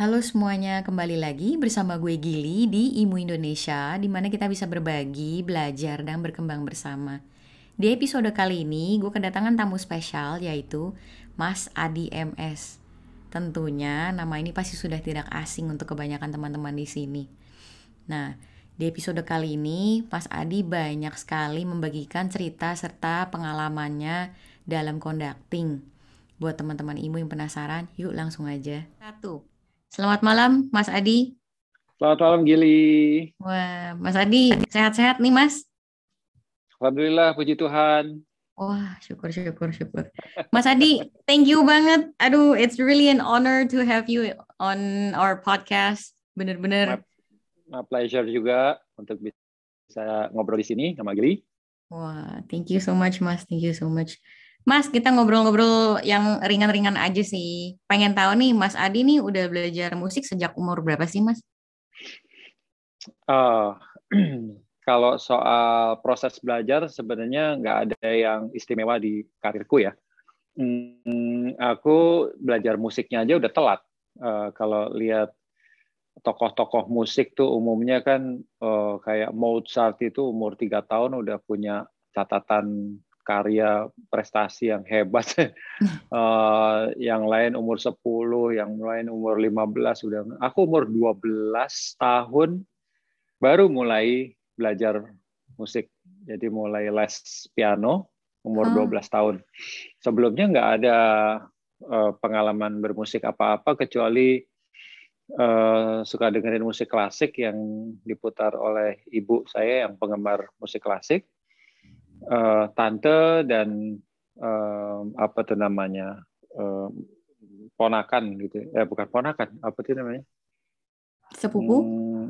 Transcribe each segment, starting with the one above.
Halo semuanya, kembali lagi bersama gue Gili di Imu Indonesia, di mana kita bisa berbagi, belajar, dan berkembang bersama. Di episode kali ini, gue kedatangan tamu spesial yaitu Mas Adi MS. Tentunya nama ini pasti sudah tidak asing untuk kebanyakan teman-teman di sini. Nah, di episode kali ini, Mas Adi banyak sekali membagikan cerita serta pengalamannya dalam conducting. Buat teman-teman Imu yang penasaran, yuk langsung aja. Satu. Selamat malam, Mas Adi. Selamat malam, Gili. Wah, Mas Adi, sehat-sehat nih, Mas? Alhamdulillah, puji Tuhan. Wah, syukur, syukur, syukur. Mas Adi, thank you banget. Aduh, it's really an honor to have you on our podcast. Bener-bener. My, my pleasure juga untuk bisa ngobrol di sini sama Gili. Wah, thank you so much, Mas. Thank you so much. Mas, kita ngobrol-ngobrol yang ringan-ringan aja sih. Pengen tahu nih, Mas Adi nih udah belajar musik sejak umur berapa sih, Mas? Uh, kalau soal proses belajar, sebenarnya nggak ada yang istimewa di karirku ya. Hmm, aku belajar musiknya aja udah telat. Uh, kalau lihat tokoh-tokoh musik tuh umumnya kan uh, kayak Mozart itu umur tiga tahun udah punya catatan karya prestasi yang hebat. uh, yang lain umur 10, yang lain umur 15 udah. Aku umur 12 tahun baru mulai belajar musik. Jadi mulai les piano umur hmm. 12 tahun. Sebelumnya nggak ada uh, pengalaman bermusik apa-apa kecuali uh, suka dengerin musik klasik yang diputar oleh ibu saya yang penggemar musik klasik uh, tante dan uh, apa tuh namanya uh, ponakan gitu. Ya eh, bukan ponakan apa tuh namanya? Sepupu? Hmm,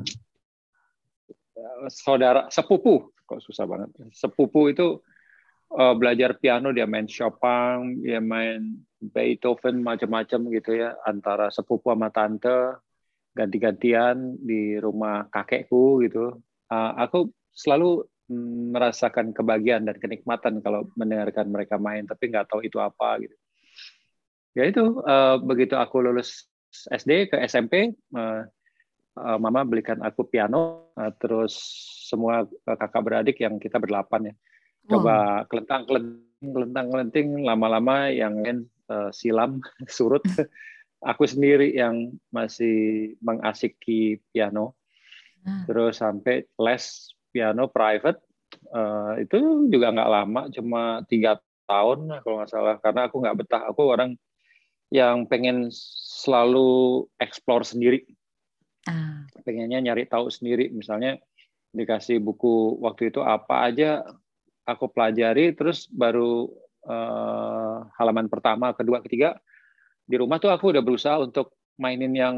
saudara sepupu. Kok susah banget. Sepupu itu uh, belajar piano dia main Chopin dia main Beethoven macam-macam gitu ya. Antara sepupu sama tante ganti-gantian di rumah kakekku gitu. Uh, aku selalu merasakan kebahagiaan dan kenikmatan kalau mendengarkan mereka main, tapi nggak tahu itu apa gitu. Ya itu uh, begitu aku lulus SD ke SMP, uh, uh, mama belikan aku piano, uh, terus semua kakak beradik yang kita berdelapan ya, coba kelentang kelenting, kelentang kelenting, lama-lama yang lain uh, silam surut. aku sendiri yang masih mengasiki piano, ah. terus sampai les piano private uh, itu juga nggak lama cuma tiga tahun kalau nggak salah. Karena aku nggak betah aku orang yang pengen selalu explore sendiri. Uh. pengennya nyari tahu sendiri misalnya dikasih buku waktu itu apa aja aku pelajari terus baru uh, halaman pertama kedua ketiga di rumah tuh aku udah berusaha untuk mainin yang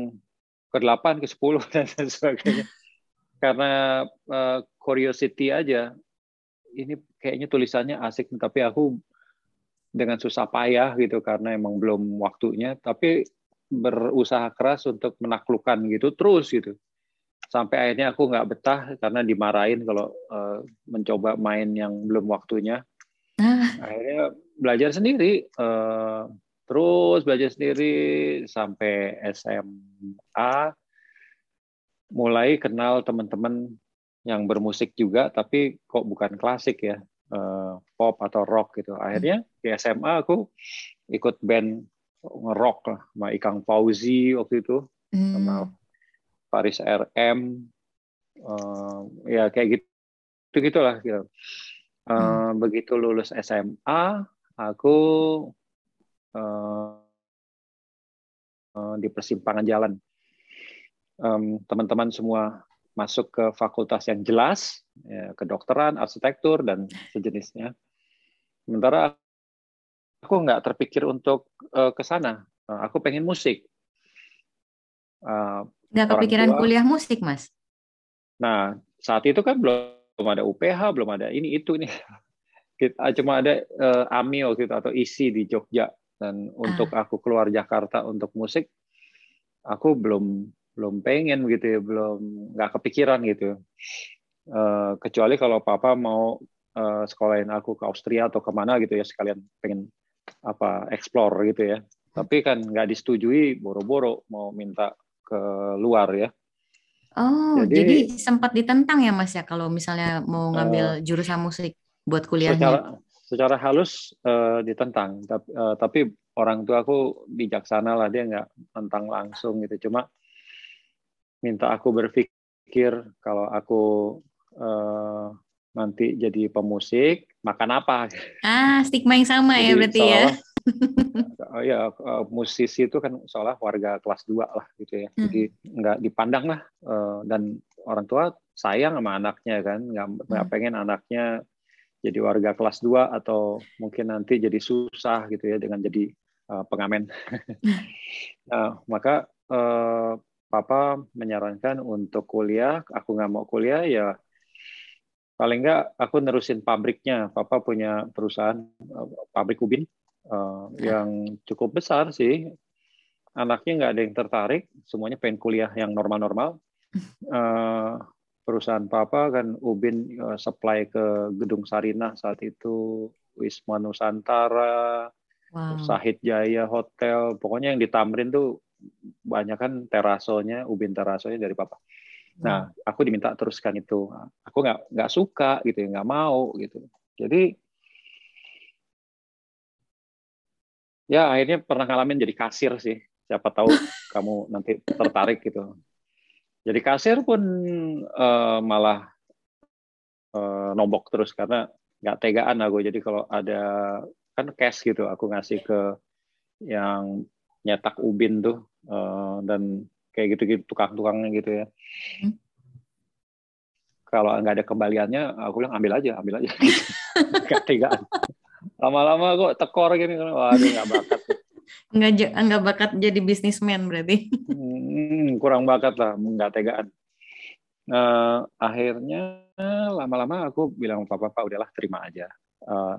ke-8, ke-10 dan sebagainya. Karena uh, curiosity aja. Ini kayaknya tulisannya asik tapi aku dengan susah payah gitu karena emang belum waktunya tapi berusaha keras untuk menaklukkan gitu terus gitu. Sampai akhirnya aku nggak betah karena dimarahin kalau uh, mencoba main yang belum waktunya. Ah. akhirnya belajar sendiri uh, terus belajar sendiri sampai SMA mulai kenal teman-teman yang bermusik juga tapi kok bukan klasik ya uh, pop atau rock gitu akhirnya di SMA aku ikut band ngerok lah sama Ikang Fauzi waktu itu hmm. sama Paris RM uh, ya kayak gitu gitulah gitu uh, hmm. begitu lulus SMA aku uh, uh, di persimpangan jalan teman-teman semua masuk ke fakultas yang jelas, ya, kedokteran, arsitektur, dan sejenisnya. Sementara aku nggak terpikir untuk uh, ke sana. Uh, aku pengen musik. Uh, nggak kepikiran tua, kuliah musik, Mas? Nah, saat itu kan belum ada UPH, belum ada ini, itu, ini. Cuma ada uh, AMI waktu itu, atau ISI di Jogja. Dan untuk ah. aku keluar Jakarta untuk musik, aku belum belum pengen gitu ya belum nggak kepikiran gitu uh, kecuali kalau papa mau uh, sekolahin aku ke Austria atau ke mana gitu ya sekalian pengen apa explore gitu ya tapi kan nggak disetujui boro-boro mau minta ke luar ya. Oh, jadi, jadi sempat ditentang ya Mas ya kalau misalnya mau ngambil uh, jurusan musik buat kuliahnya. Secara, secara halus uh, ditentang, tapi, uh, tapi orang tua aku bijaksana lah dia nggak tentang langsung gitu, cuma minta aku berpikir kalau aku uh, nanti jadi pemusik makan apa? Ah, stigma yang sama ya jadi, ya berarti ya oh ya uh, musisi itu kan seolah warga kelas 2 lah gitu ya. Hmm. Jadi nggak dipandang lah uh, dan orang tua sayang sama anaknya kan, nggak hmm. pengen anaknya jadi warga kelas 2 atau mungkin nanti jadi susah gitu ya dengan jadi uh, pengamen. nah, maka papa menyarankan untuk kuliah, aku nggak mau kuliah ya paling nggak aku nerusin pabriknya. Papa punya perusahaan pabrik ubin uh, yang cukup besar sih. Anaknya nggak ada yang tertarik, semuanya pengen kuliah yang normal-normal. Uh, perusahaan papa kan Ubin uh, supply ke Gedung Sarinah saat itu, Wisma Nusantara, wow. Sahid Jaya Hotel, pokoknya yang di Tamrin tuh banyak kan terasonya, Ubin terasonya dari papa. Nah, aku diminta teruskan itu. Aku nggak nggak suka gitu, ya, nggak mau gitu. Jadi ya akhirnya pernah ngalamin jadi kasir sih siapa tahu kamu nanti tertarik gitu jadi kasir pun uh, malah uh, nombok terus karena nggak tegaan aku jadi kalau ada kan cash gitu aku ngasih ke yang nyetak ubin tuh uh, dan kayak gitu-gitu tukang-tukangnya gitu ya. Hmm. kalau nggak ada kembaliannya aku bilang ambil aja ambil aja. Tegaan lama-lama kok tekor gini wah nggak bakat. Nggak nggak bakat jadi bisnismen berarti. Hmm, kurang bakat lah nggak tegaan. Nah, akhirnya lama-lama aku bilang papa papa udahlah terima aja. Uh,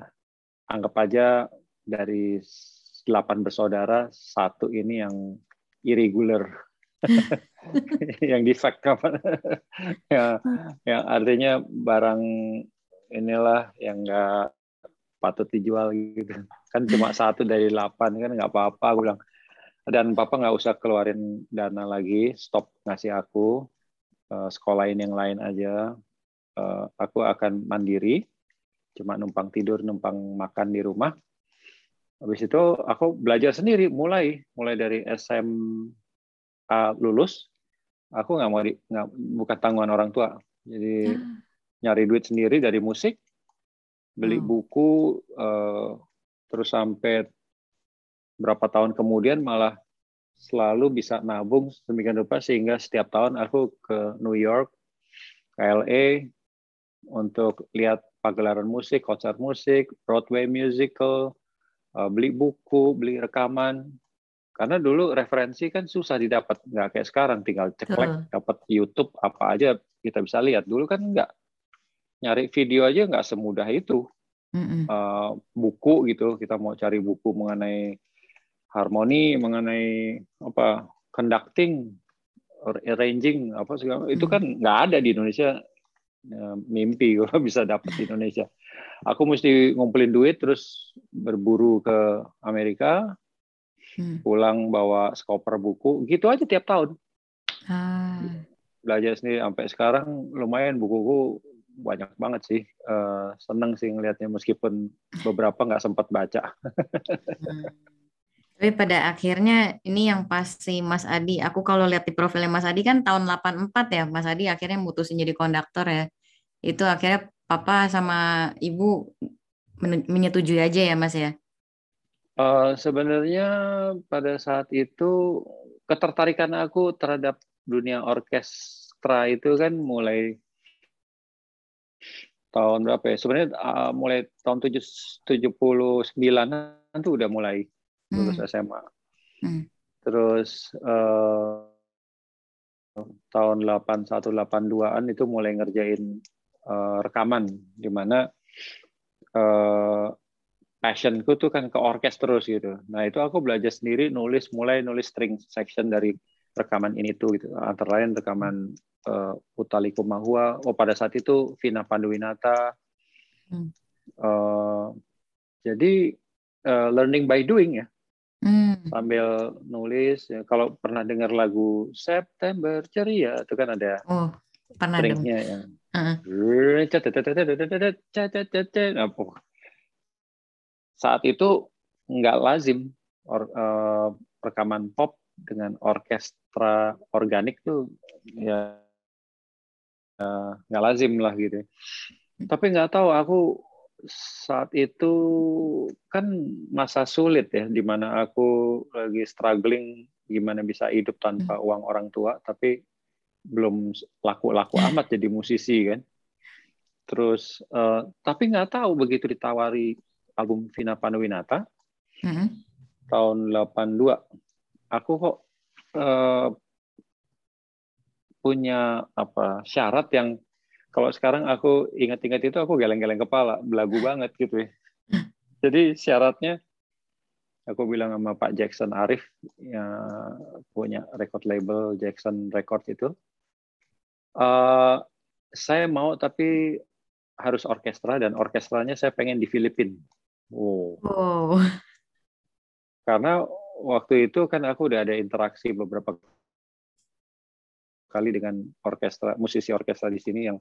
anggap aja dari delapan bersaudara satu ini yang irregular. Yang defect apa? Ya, yang artinya barang inilah yang enggak patut dijual gitu. Kan cuma satu dari delapan kan nggak apa-apa gue bilang. Dan papa nggak usah keluarin dana lagi stop ngasih aku uh, sekolahin yang lain aja. Uh, aku akan mandiri cuma numpang tidur numpang makan di rumah habis itu aku belajar sendiri mulai mulai dari SMA lulus aku nggak mau di, gak, bukan tanggungan orang tua jadi hmm. nyari duit sendiri dari musik beli hmm. buku uh, terus sampai berapa tahun kemudian malah selalu bisa nabung demikian rupa sehingga setiap tahun aku ke New York, ke LA untuk lihat pagelaran musik, konser musik, Broadway musical, beli buku, beli rekaman. Karena dulu referensi kan susah didapat, nggak kayak sekarang tinggal ceklek uh. dapat YouTube apa aja kita bisa lihat. Dulu kan nggak nyari video aja nggak semudah itu. Uh, buku gitu, kita mau cari buku mengenai harmoni, mengenai apa conducting, arranging, apa segala itu kan nggak ada di Indonesia. Ya, mimpi kalau bisa dapat di Indonesia. Aku mesti ngumpulin duit terus berburu ke Amerika, mm. pulang bawa skoper buku, gitu aja tiap tahun. Ah. Belajar sendiri sampai sekarang lumayan bukuku banyak banget sih. Uh, seneng sih ngelihatnya meskipun beberapa nggak sempat baca. hmm. Tapi pada akhirnya ini yang pasti Mas Adi, aku kalau lihat di profilnya Mas Adi kan tahun 84 ya, Mas Adi akhirnya mutusin jadi konduktor ya. Itu akhirnya papa sama ibu menyetujui aja ya Mas ya? Uh, sebenarnya pada saat itu ketertarikan aku terhadap dunia orkestra itu kan mulai tahun berapa ya? Sebenarnya uh, mulai tahun tujuh tujuh puluh sembilanan tuh udah mulai lulus hmm. SMA. Hmm. Terus uh, tahun 81 82-an itu mulai ngerjain uh, rekaman di mana uh, passionku tuh kan ke orkes terus gitu. Nah, itu aku belajar sendiri nulis mulai nulis string section dari rekaman ini tuh gitu. Antara lain rekaman uh, Utali Kumahua. Oh pada saat itu Vina Panduwinata. Hmm. Uh, jadi uh, learning by doing ya. Hmm. sambil nulis. Ya, kalau pernah dengar lagu September Ceria itu kan ada Oh, pernah stringnya yang. Nah, oh. saat itu nggak lazim or, eh, rekaman pop dengan orkestra organik tuh ya eh, nggak lazim lah gitu. Tapi nggak tahu aku saat itu kan masa sulit ya, di mana aku lagi struggling gimana bisa hidup tanpa uang orang tua, tapi belum laku-laku amat jadi musisi kan. Terus, eh, tapi nggak tahu begitu ditawari album Vina Panduwinata Heeh. tahun 82, aku kok eh, punya apa syarat yang kalau sekarang aku ingat-ingat itu aku geleng-geleng kepala, belagu banget gitu ya. Jadi syaratnya aku bilang sama Pak Jackson Arif yang punya record label Jackson Record itu, eh, saya mau tapi harus orkestra dan orkestranya saya pengen di Filipina. Oh, Wow. karena waktu itu kan aku udah ada interaksi beberapa kali dengan orkestra musisi orkestra di sini yang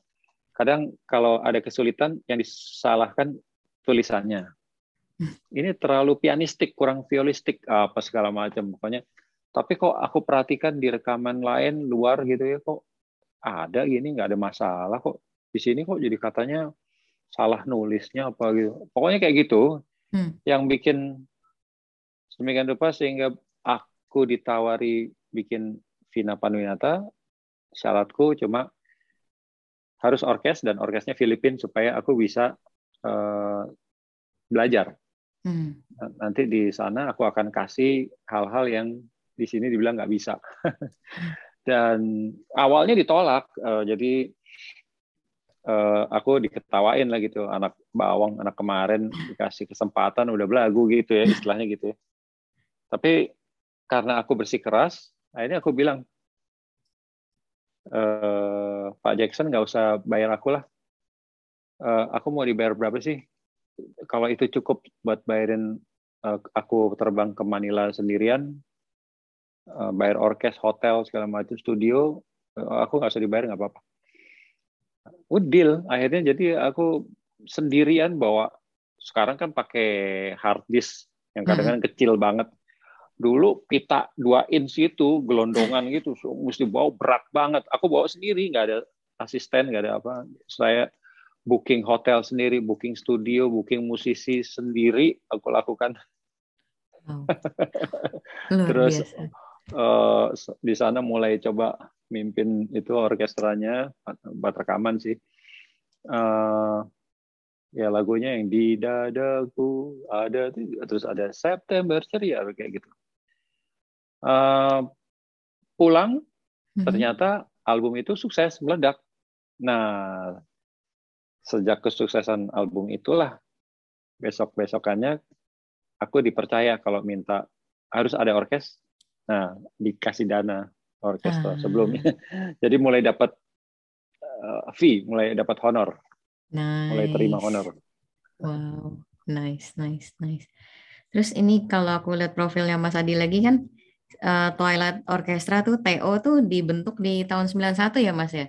kadang kalau ada kesulitan yang disalahkan tulisannya. Ini terlalu pianistik, kurang violistik apa segala macam pokoknya. Tapi kok aku perhatikan di rekaman lain luar gitu ya kok ada gini nggak ada masalah kok di sini kok jadi katanya salah nulisnya apa gitu. Pokoknya kayak gitu Hmm. yang bikin sedemikian rupa sehingga aku ditawari bikin Vina Panduwinata syaratku cuma harus orkes dan orkesnya Filipin supaya aku bisa eh, belajar Hmm. nanti di sana aku akan kasih hal-hal yang di sini dibilang nggak bisa dan awalnya ditolak eh, jadi eh, aku diketawain lah gitu anak bawang anak kemarin dikasih kesempatan udah belagu gitu ya istilahnya gitu ya. tapi karena aku bersikeras akhirnya aku bilang eh, Pak Jackson nggak usah bayar aku lah. Eh, aku mau dibayar berapa sih? Kalau itu cukup buat bayarin eh, aku terbang ke Manila sendirian eh, bayar orkes hotel segala macam studio eh, aku nggak usah dibayar nggak apa-apa. Udah deal. Akhirnya jadi aku sendirian bawa. Sekarang kan pakai hard disk yang kadang-kadang kecil banget dulu pita 2 inch itu gelondongan gitu so, mesti bawa berat banget. Aku bawa sendiri nggak ada asisten nggak ada apa. Saya booking hotel sendiri booking studio booking musisi sendiri aku lakukan. Wow. Luar Terus, biasa. eh, di sana mulai coba mimpin itu orkestranya buat rekaman sih. Eh, ya lagunya yang di dadaku ada terus ada September ceria kayak gitu Eh, pulang Mhm. ternyata album itu sukses meledak nah sejak kesuksesan album itulah besok besokannya aku dipercaya kalau minta harus ada orkes nah dikasih dana orkestra Ah. sebelumnya jadi mulai dapat eh, fee mulai dapat honor mulai terima Nice. honor Wow, nice, nice, nice. Terus ini kalau aku lihat profilnya Mas Adi lagi kan eh, Twilight Orchestra tuh TO tuh dibentuk di tahun 91 ya Mas ya.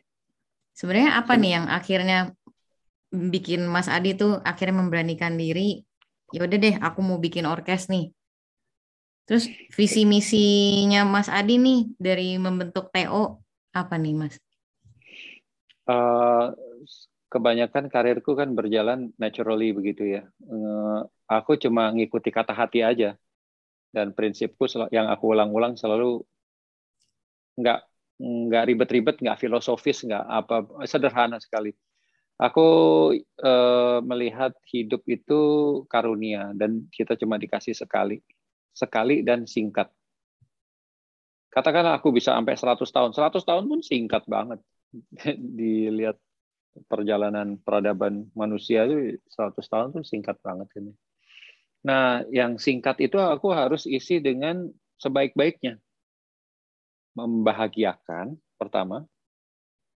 Sebenarnya apa nih yang akhirnya bikin Mas Adi tuh akhirnya memberanikan diri, ya udah deh aku mau bikin orkes nih. Terus visi misinya Mas Adi nih dari membentuk TO apa nih Mas? Eh, kebanyakan karirku kan berjalan naturally begitu ya. Eh, aku cuma ngikuti kata hati aja. Dan prinsipku yang aku ulang-ulang selalu nggak nggak ribet-ribet, nggak filosofis, nggak apa sederhana sekali. Aku eh, melihat hidup itu karunia dan kita cuma dikasih sekali, sekali dan singkat. Katakanlah aku bisa sampai 100 tahun, 100 tahun pun singkat banget. Dilihat perjalanan peradaban manusia itu 100 tahun tuh singkat banget ini. Nah, yang singkat itu aku harus isi dengan sebaik-baiknya. Membahagiakan pertama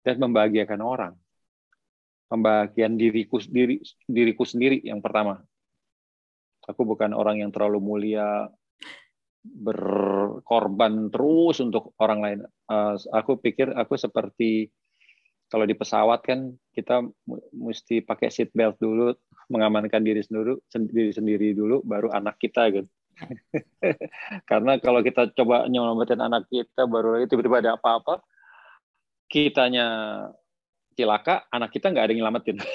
dan membahagiakan orang. Membahagiakan diriku diri diriku sendiri yang pertama. Aku bukan orang yang terlalu mulia berkorban terus untuk orang lain. Uh, aku pikir aku seperti kalau di pesawat kan kita mesti pakai seat belt dulu, mengamankan diri sendiri, sendiri sendiri dulu, baru anak kita gitu. Karena kalau kita coba nyelamatin anak kita, baru lagi tiba-tiba ada apa-apa, kitanya cilaka, anak kita nggak ada yang nyelamatin.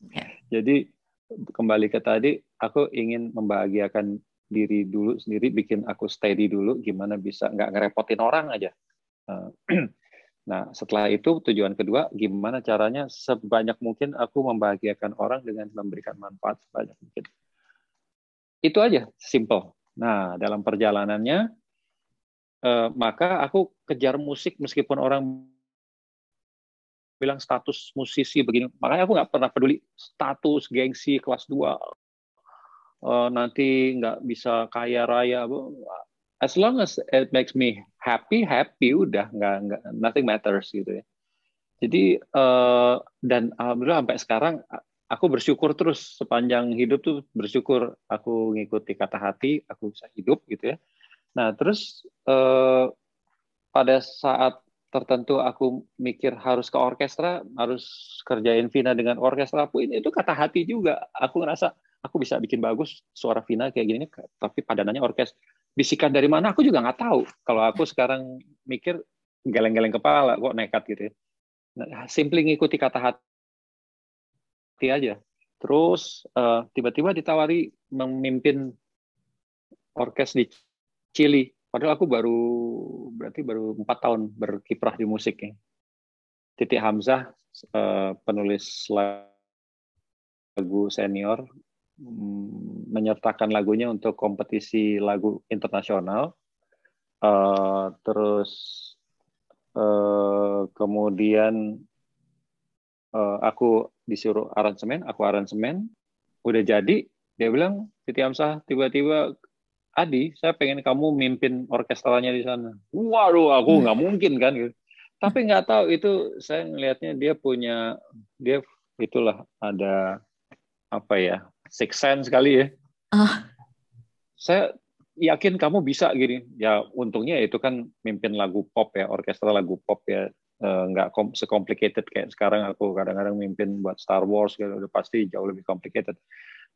Ya. Jadi kembali ke tadi, aku ingin membahagiakan diri dulu sendiri, bikin aku steady dulu, gimana bisa nggak ngerepotin orang aja. Nah, setelah itu tujuan kedua, gimana caranya sebanyak mungkin aku membahagiakan orang dengan memberikan manfaat sebanyak mungkin. Itu aja, simple. Nah, dalam perjalanannya, eh, maka aku kejar musik meskipun orang bilang status musisi begini. Makanya aku nggak pernah peduli status, gengsi, kelas 2. Eh, nanti nggak bisa kaya raya as long as it makes me happy happy udah nggak nggak nothing matters gitu ya. Jadi uh, dan alhamdulillah sampai sekarang aku bersyukur terus sepanjang hidup tuh bersyukur aku ngikuti kata hati aku bisa hidup gitu ya. Nah terus uh, pada saat tertentu aku mikir harus ke orkestra harus kerjain Vina dengan orkestra pun itu kata hati juga. Aku ngerasa aku bisa bikin bagus suara Vina kayak gini tapi padanannya orkes bisikan dari mana aku juga nggak tahu. Kalau aku sekarang mikir geleng-geleng kepala kok nekat gitu ya. Nah, simply ngikuti kata hati aja. Terus uh, tiba-tiba ditawari memimpin orkes di Chili. Padahal aku baru berarti baru empat tahun berkiprah di musik ya. Titik Hamzah uh, penulis lagu senior menyertakan lagunya untuk kompetisi lagu internasional. Uh, terus uh, kemudian uh, aku disuruh aransemen, aku aransemen, udah jadi. Dia bilang, Titi Amsah tiba-tiba, Adi, saya pengen kamu mimpin orkestranya di sana. Waduh, aku nggak mungkin kan. Gitu. Tapi nggak tahu itu saya ngelihatnya dia punya dia itulah ada apa ya six sense kali ya. Uh. Saya yakin kamu bisa gini. Ya untungnya itu kan mimpin lagu pop ya, orkestra lagu pop ya. Uh, nggak kom secomplicated kayak sekarang aku kadang-kadang mimpin buat Star Wars gitu udah pasti jauh lebih complicated.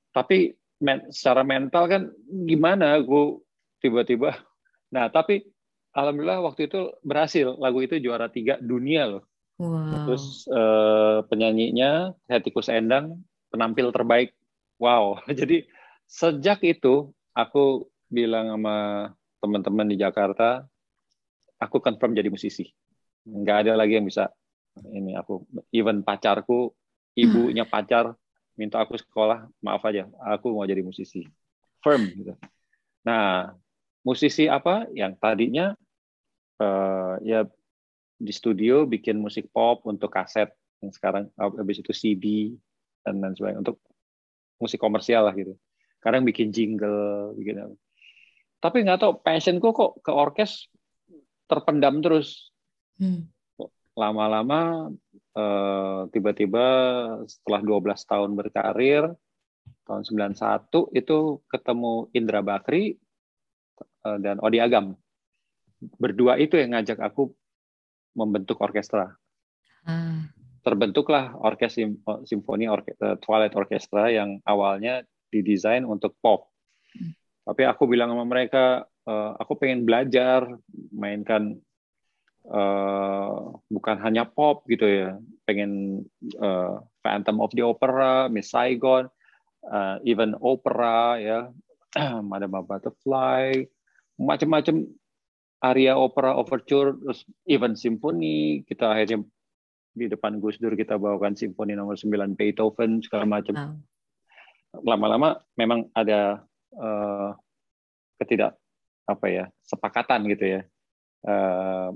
Tapi men secara mental kan gimana aku tiba-tiba. Nah tapi alhamdulillah waktu itu berhasil lagu itu juara tiga dunia loh. Wow. Terus uh, penyanyinya Hetikus Endang penampil terbaik Wow, jadi sejak itu aku bilang sama teman-teman di Jakarta, aku confirm jadi musisi. Nggak ada lagi yang bisa ini aku. Even pacarku, ibunya pacar minta aku sekolah, maaf aja, aku mau jadi musisi. Firm gitu. Nah, musisi apa yang tadinya uh, ya di studio bikin musik pop untuk kaset yang sekarang habis itu CD dan lain sebagainya untuk musik komersial lah gitu. Kadang bikin jingle, bikin apa. Tapi nggak tahu passionku kok ke orkes terpendam terus. Hmm. Lama-lama eh, tiba-tiba setelah 12 tahun berkarir, tahun 91 itu ketemu Indra Bakri eh, dan Odi Agam. Berdua itu yang ngajak aku membentuk orkestra. Hmm terbentuklah orkes simfoni orke, eh, Twilight Orchestra yang awalnya didesain untuk pop. Hmm. Tapi aku bilang sama mereka, uh, aku pengen belajar mainkan uh, bukan hanya pop gitu ya, pengen uh, Phantom of the Opera, Miss Saigon, uh, even opera ya, Madame Butterfly, macam-macam aria opera overture, terus even simfoni kita akhirnya di depan Gus Dur kita bawakan simfoni nomor 9 Beethoven segala macam. Wow. Lama-lama memang ada uh, ketidak apa ya sepakatan gitu ya. Uh,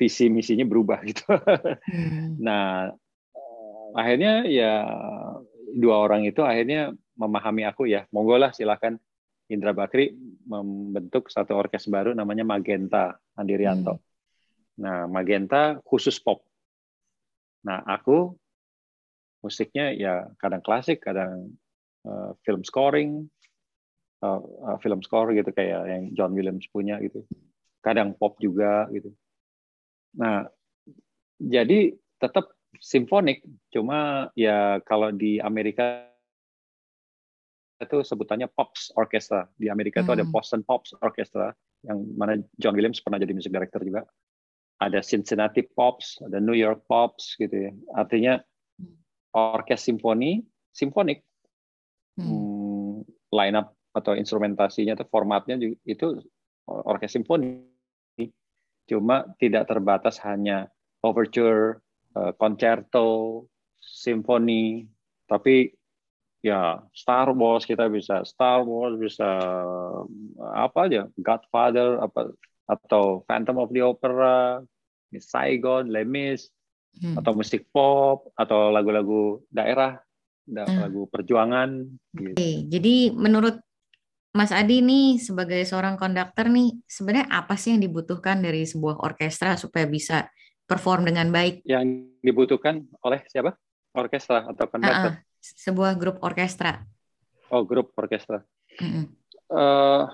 visi misinya berubah gitu. Hmm. nah uh, akhirnya ya dua orang itu akhirnya memahami aku ya monggo lah silakan Indra Bakri membentuk satu orkes baru namanya Magenta Andirianto. Hmm. Nah Magenta khusus pop Nah, aku musiknya ya kadang klasik, kadang uh, film scoring, uh, film score gitu kayak yang John Williams punya gitu. Kadang pop juga gitu. Nah, jadi tetap simfonik, cuma ya kalau di Amerika itu sebutannya Pops Orchestra. Di Amerika itu ada hmm. Boston Pops Orchestra yang mana John Williams pernah jadi music director juga. Ada Cincinnati Pops, ada New York Pops gitu ya. Artinya orkes simfoni, simfonik. Hmm. hmm line up atau instrumentasinya atau formatnya itu orkes simfoni. Cuma tidak terbatas hanya overture, eh, concerto, simfoni, tapi ya Star Wars kita bisa Star Wars bisa apa aja Godfather apa atau Phantom of the Opera Saigon Les Mis hmm. atau musik pop atau lagu-lagu daerah hmm. lagu perjuangan gitu. Oke, jadi menurut Mas Adi nih sebagai seorang konduktor nih sebenarnya apa sih yang dibutuhkan dari sebuah orkestra supaya bisa perform dengan baik? Yang dibutuhkan oleh siapa? Orkestra atau konduktor? Uh -uh sebuah grup orkestra? Oh, grup orkestra. Mm -hmm. uh,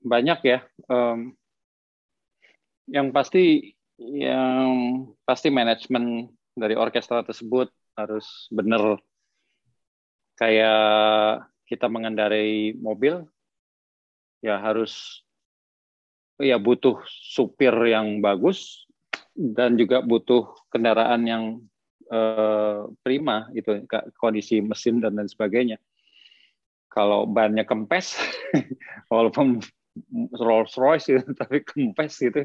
banyak ya. Um, yang pasti yang pasti manajemen dari orkestra tersebut harus benar kayak kita mengendarai mobil ya harus ya butuh supir yang bagus dan juga butuh kendaraan yang Eh, prima itu kondisi mesin dan lain sebagainya. Kalau bannya kempes, walaupun Rolls Royce tapi kempes gitu,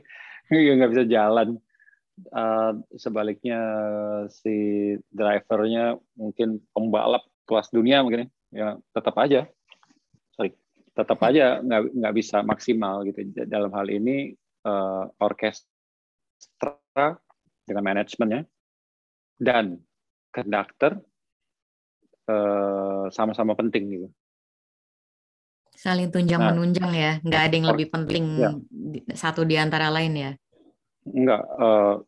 nggak bisa jalan. Uh, sebaliknya si drivernya mungkin pembalap kelas dunia mungkin ya tetap aja sorry tetap aja nggak nggak bisa maksimal gitu dalam hal ini uh, orkestra dengan manajemennya dan konduktor eh, sama-sama penting gitu. Saling tunjang nah, menunjang ya, nggak ada yang lebih penting ya. satu di antara lain ya? Enggak, uh,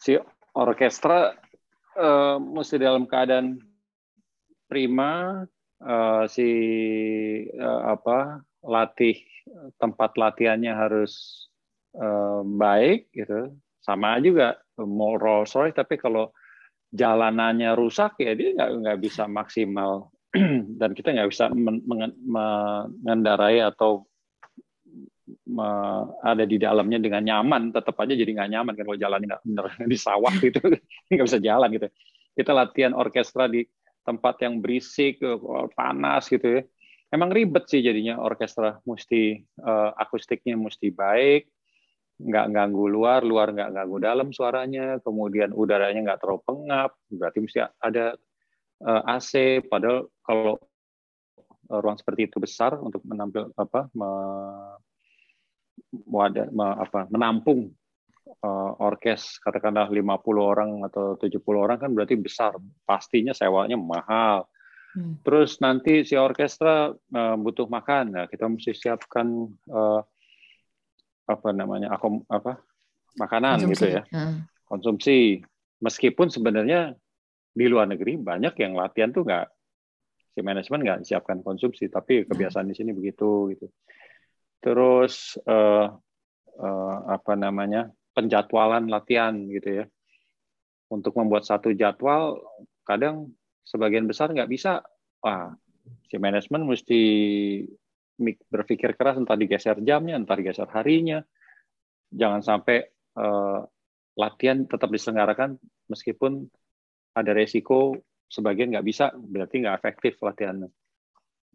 si orkestra uh, mesti dalam keadaan prima, uh, si uh, apa latih tempat latihannya harus uh, baik gitu, sama juga mau Rolls Royce tapi kalau jalanannya rusak ya dia nggak nggak bisa maksimal dan kita nggak bisa mengendarai atau me, ada di dalamnya dengan nyaman. Tetap aja jadi nggak nyaman kan kalau jalannya nggak bener. Di sawah gitu. Nggak bisa jalan gitu. Kita latihan orkestra di tempat yang berisik panas gitu ya. Emang ribet sih jadinya orkestra mesti uh, akustiknya mesti baik. Nggak ganggu luar, luar nggak ganggu dalam suaranya, kemudian udaranya nggak terlalu pengap, berarti mesti ada eh, AC. Padahal kalau uh, ruang seperti itu besar untuk menampil apa, me, wadah, me, apa menampung uh, orkes katakanlah 50 orang atau 70 orang kan berarti besar, pastinya sewanya mahal. Hmm. Terus nanti si orkestra uh, butuh makan, nah kita mesti siapkan uh, apa namanya akom apa makanan konsumsi. gitu ya hmm. konsumsi meskipun sebenarnya di luar negeri banyak yang latihan tuh nggak si manajemen nggak siapkan konsumsi tapi kebiasaan hmm. di sini begitu gitu terus uh, uh, apa namanya penjadwalan latihan gitu ya untuk membuat satu jadwal kadang sebagian besar nggak bisa wah si manajemen mesti berpikir keras entah digeser jamnya, entah digeser harinya. Jangan sampai uh, latihan tetap diselenggarakan meskipun ada resiko sebagian nggak bisa, berarti nggak efektif latihannya.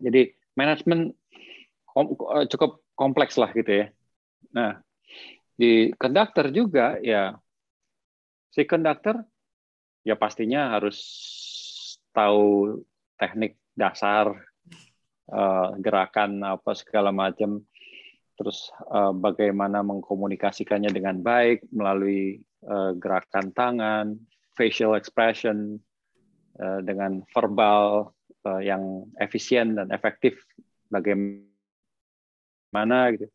Jadi manajemen eh, cukup kompleks lah gitu ya. Nah, di konduktor juga ya si konduktor ya pastinya harus tahu teknik dasar uh, gerakan apa segala macam terus uh, bagaimana mengkomunikasikannya dengan baik melalui gerakan tangan, facial expression uh, dengan verbal uh, yang efisien dan efektif bagaimana gitu.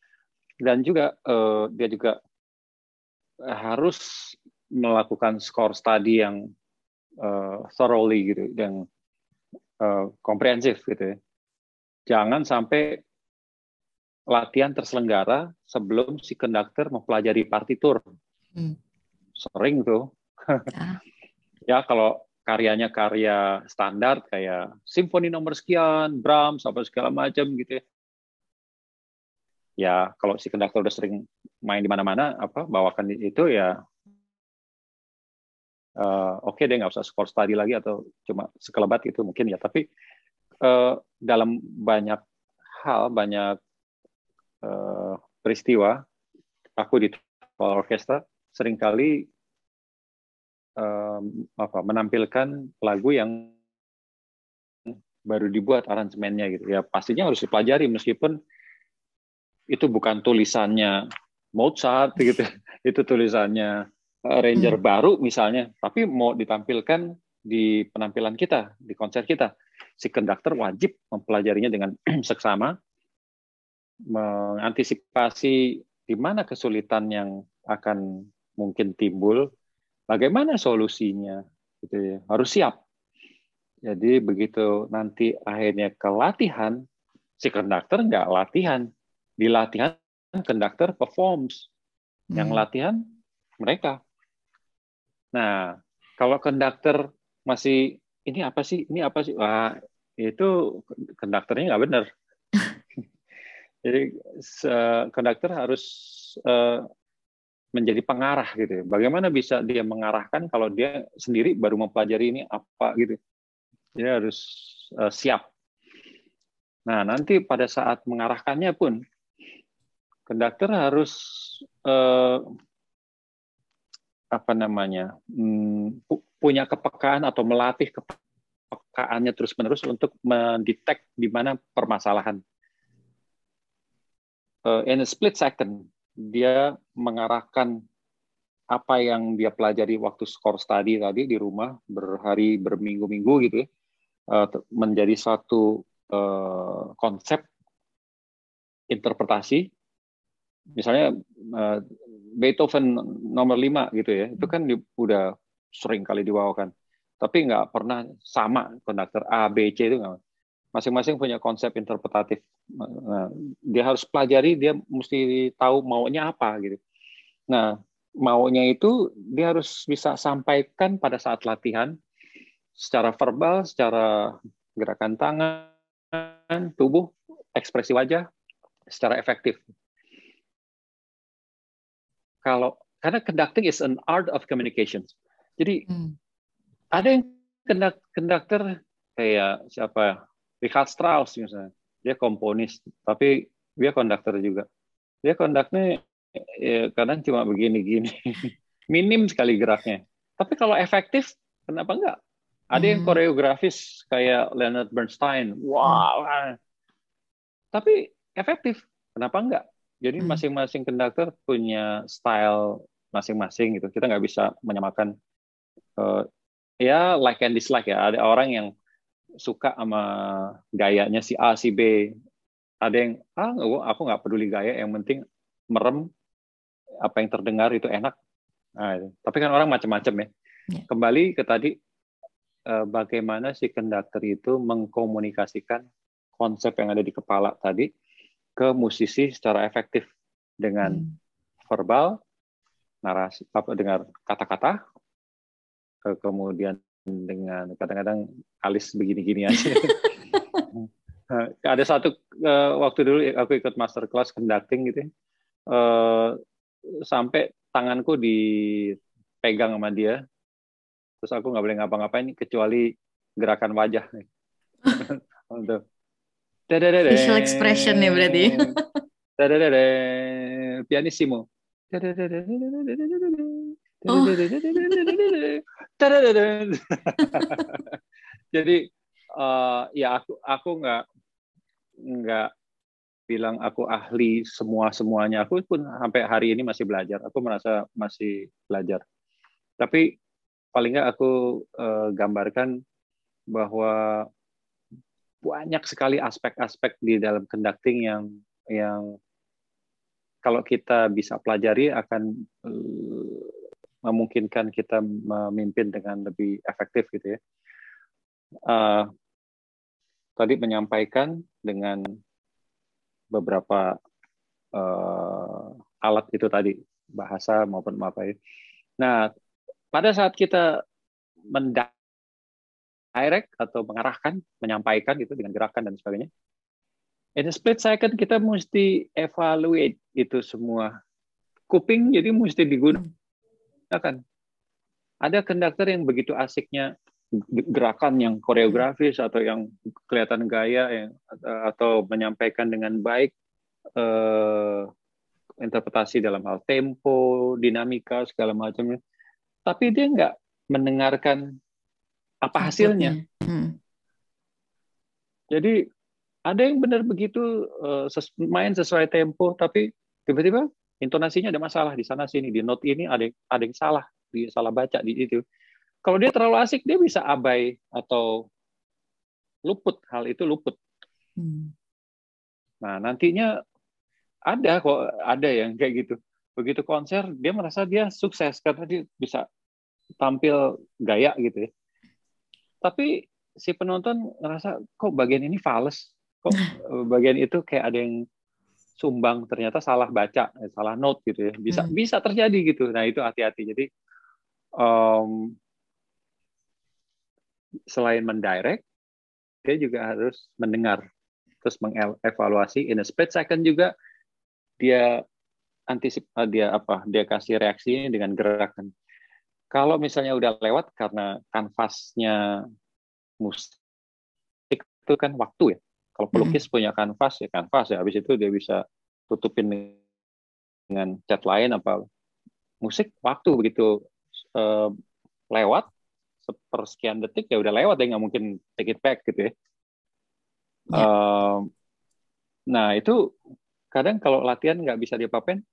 Dan juga uh, dia juga harus melakukan score study yang uh, thoroughly gitu, yang uh, komprehensif gitu ya jangan sampai latihan terselenggara sebelum si konduktor mempelajari partitur. Hmm. Sering tuh. Ah. ya kalau karyanya karya standar kayak simfoni nomor sekian, Brahms, apa segala macam gitu ya. Ya kalau si konduktor udah sering main di mana-mana, apa bawakan itu ya uh, oke okay deh nggak usah skor study lagi atau cuma sekelebat itu mungkin ya. Tapi uh, dalam banyak hal, banyak uh, peristiwa, aku di orkestra sering kali um, apa menampilkan lagu yang baru dibuat aransemennya gitu. Ya pastinya harus dipelajari meskipun itu bukan tulisannya Mozart gitu. Itu tulisannya arranger hmm. baru misalnya tapi mau ditampilkan di penampilan kita di konser kita. Si konduktor wajib mempelajarinya dengan seksama mengantisipasi di mana kesulitan yang akan mungkin timbul Bagaimana solusinya? Gitu ya. Harus siap. Jadi begitu nanti akhirnya ke latihan, si konduktor nggak latihan. Di latihan konduktor performs. Yang hmm. latihan mereka. Nah, kalau konduktor masih ini apa sih? Ini apa sih? Wah, itu konduktornya nggak benar. Jadi konduktor harus uh, menjadi pengarah gitu. Ya. Bagaimana bisa dia mengarahkan kalau dia sendiri baru mempelajari ini apa gitu. Dia harus uh, siap. Nah, nanti pada saat mengarahkannya pun konduktor harus uh, apa namanya? Hmm, punya kepekaan atau melatih kepekaannya terus-menerus untuk mendetek di mana permasalahan. Uh, in a split second, dia mengarahkan apa yang dia pelajari waktu skor study tadi di rumah berhari berminggu-minggu gitu ya, eh, menjadi satu eh, konsep interpretasi. Misalnya eh, Beethoven nomor 5 gitu ya itu kan udah sering kali dibawakan. Tapi nggak pernah sama konduktor A B C itu nggak masing-masing punya konsep interpretatif. Nah, dia harus pelajari, dia mesti tahu maunya apa gitu. Nah, maunya itu dia harus bisa sampaikan pada saat latihan secara verbal, secara gerakan tangan, tubuh, ekspresi wajah secara efektif. Kalau karena conducting is an art of communication. Jadi hmm. ada yang konduktor kayak siapa Richard Strauss misalnya, dia komponis, tapi dia konduktor juga. Dia konduknya ya, kadang cuma begini-gini, minim sekali geraknya. Tapi kalau efektif, kenapa enggak? Ada yang hmm. koreografis kayak Leonard Bernstein, wow. Hmm. Tapi efektif, kenapa enggak? Jadi hmm. masing-masing konduktor punya style masing-masing gitu. Kita nggak bisa menyamakan uh, ya like and dislike ya. Ada orang yang suka sama gayanya si A si B ada yang ah aku nggak peduli gaya yang penting merem apa yang terdengar itu enak nah, tapi kan orang macam-macam ya yeah. kembali ke tadi eh, bagaimana si konduktor itu mengkomunikasikan konsep yang ada di kepala tadi ke musisi secara efektif dengan hmm. verbal narasi apa dengar kata-kata kemudian dengan kadang-kadang alis begini-gini aja. ada satu uh, waktu dulu aku ikut master class conducting gitu, uh, sampai tanganku dipegang sama dia, terus aku nggak boleh ngapa-ngapain kecuali gerakan wajah. Untuk Facial expression ya berarti. Pianissimo. Oh. Jadi uh, ya aku aku nggak nggak bilang aku ahli semua semuanya. Aku pun sampai hari ini masih belajar. Aku merasa masih belajar. Tapi paling nggak aku uh, gambarkan bahwa banyak sekali aspek-aspek di dalam conducting yang yang kalau kita bisa pelajari akan uh, memungkinkan kita memimpin dengan lebih efektif gitu ya. Uh, tadi menyampaikan dengan beberapa uh, alat itu tadi bahasa maupun apa ya. Nah, pada saat kita mendirect atau mengarahkan, menyampaikan gitu dengan gerakan dan sebagainya, in a split second kita mesti evaluate itu semua. Kuping jadi mesti digunakan. Ada konduktor yang begitu asiknya gerakan yang koreografis atau yang kelihatan gaya yang atau menyampaikan dengan baik eh, interpretasi dalam hal tempo, dinamika segala macamnya. Tapi dia nggak mendengarkan apa hasilnya. Hmm. Jadi ada yang benar begitu uh, main sesuai tempo, tapi tiba-tiba intonasinya ada masalah di sana sini di note ini ada ada yang salah, dia salah baca di itu. Kalau dia terlalu asik, dia bisa abai atau luput hal itu luput. Hmm. Nah nantinya ada kok ada yang kayak gitu. Begitu konser dia merasa dia sukses karena dia bisa tampil gaya gitu ya. Tapi si penonton ngerasa kok bagian ini fals, kok bagian itu kayak ada yang sumbang ternyata salah baca, eh, salah note gitu ya. Bisa hmm. bisa terjadi gitu. Nah itu hati-hati. Jadi um, selain mendirect, dia juga harus mendengar, terus mengevaluasi in a split second juga dia antisip eh, dia apa dia kasih reaksi dengan gerakan. Kalau misalnya udah lewat karena kanvasnya musik itu kan waktu ya. Kalau pelukis hmm. punya kanvas ya kanvas ya. Habis itu dia bisa tutupin dengan cat lain apa musik waktu begitu uh, lewat sepersekian detik ya udah lewat ya nggak mungkin take it back gitu ya. ya. Uh, nah itu kadang kalau latihan nggak bisa diapa-apain,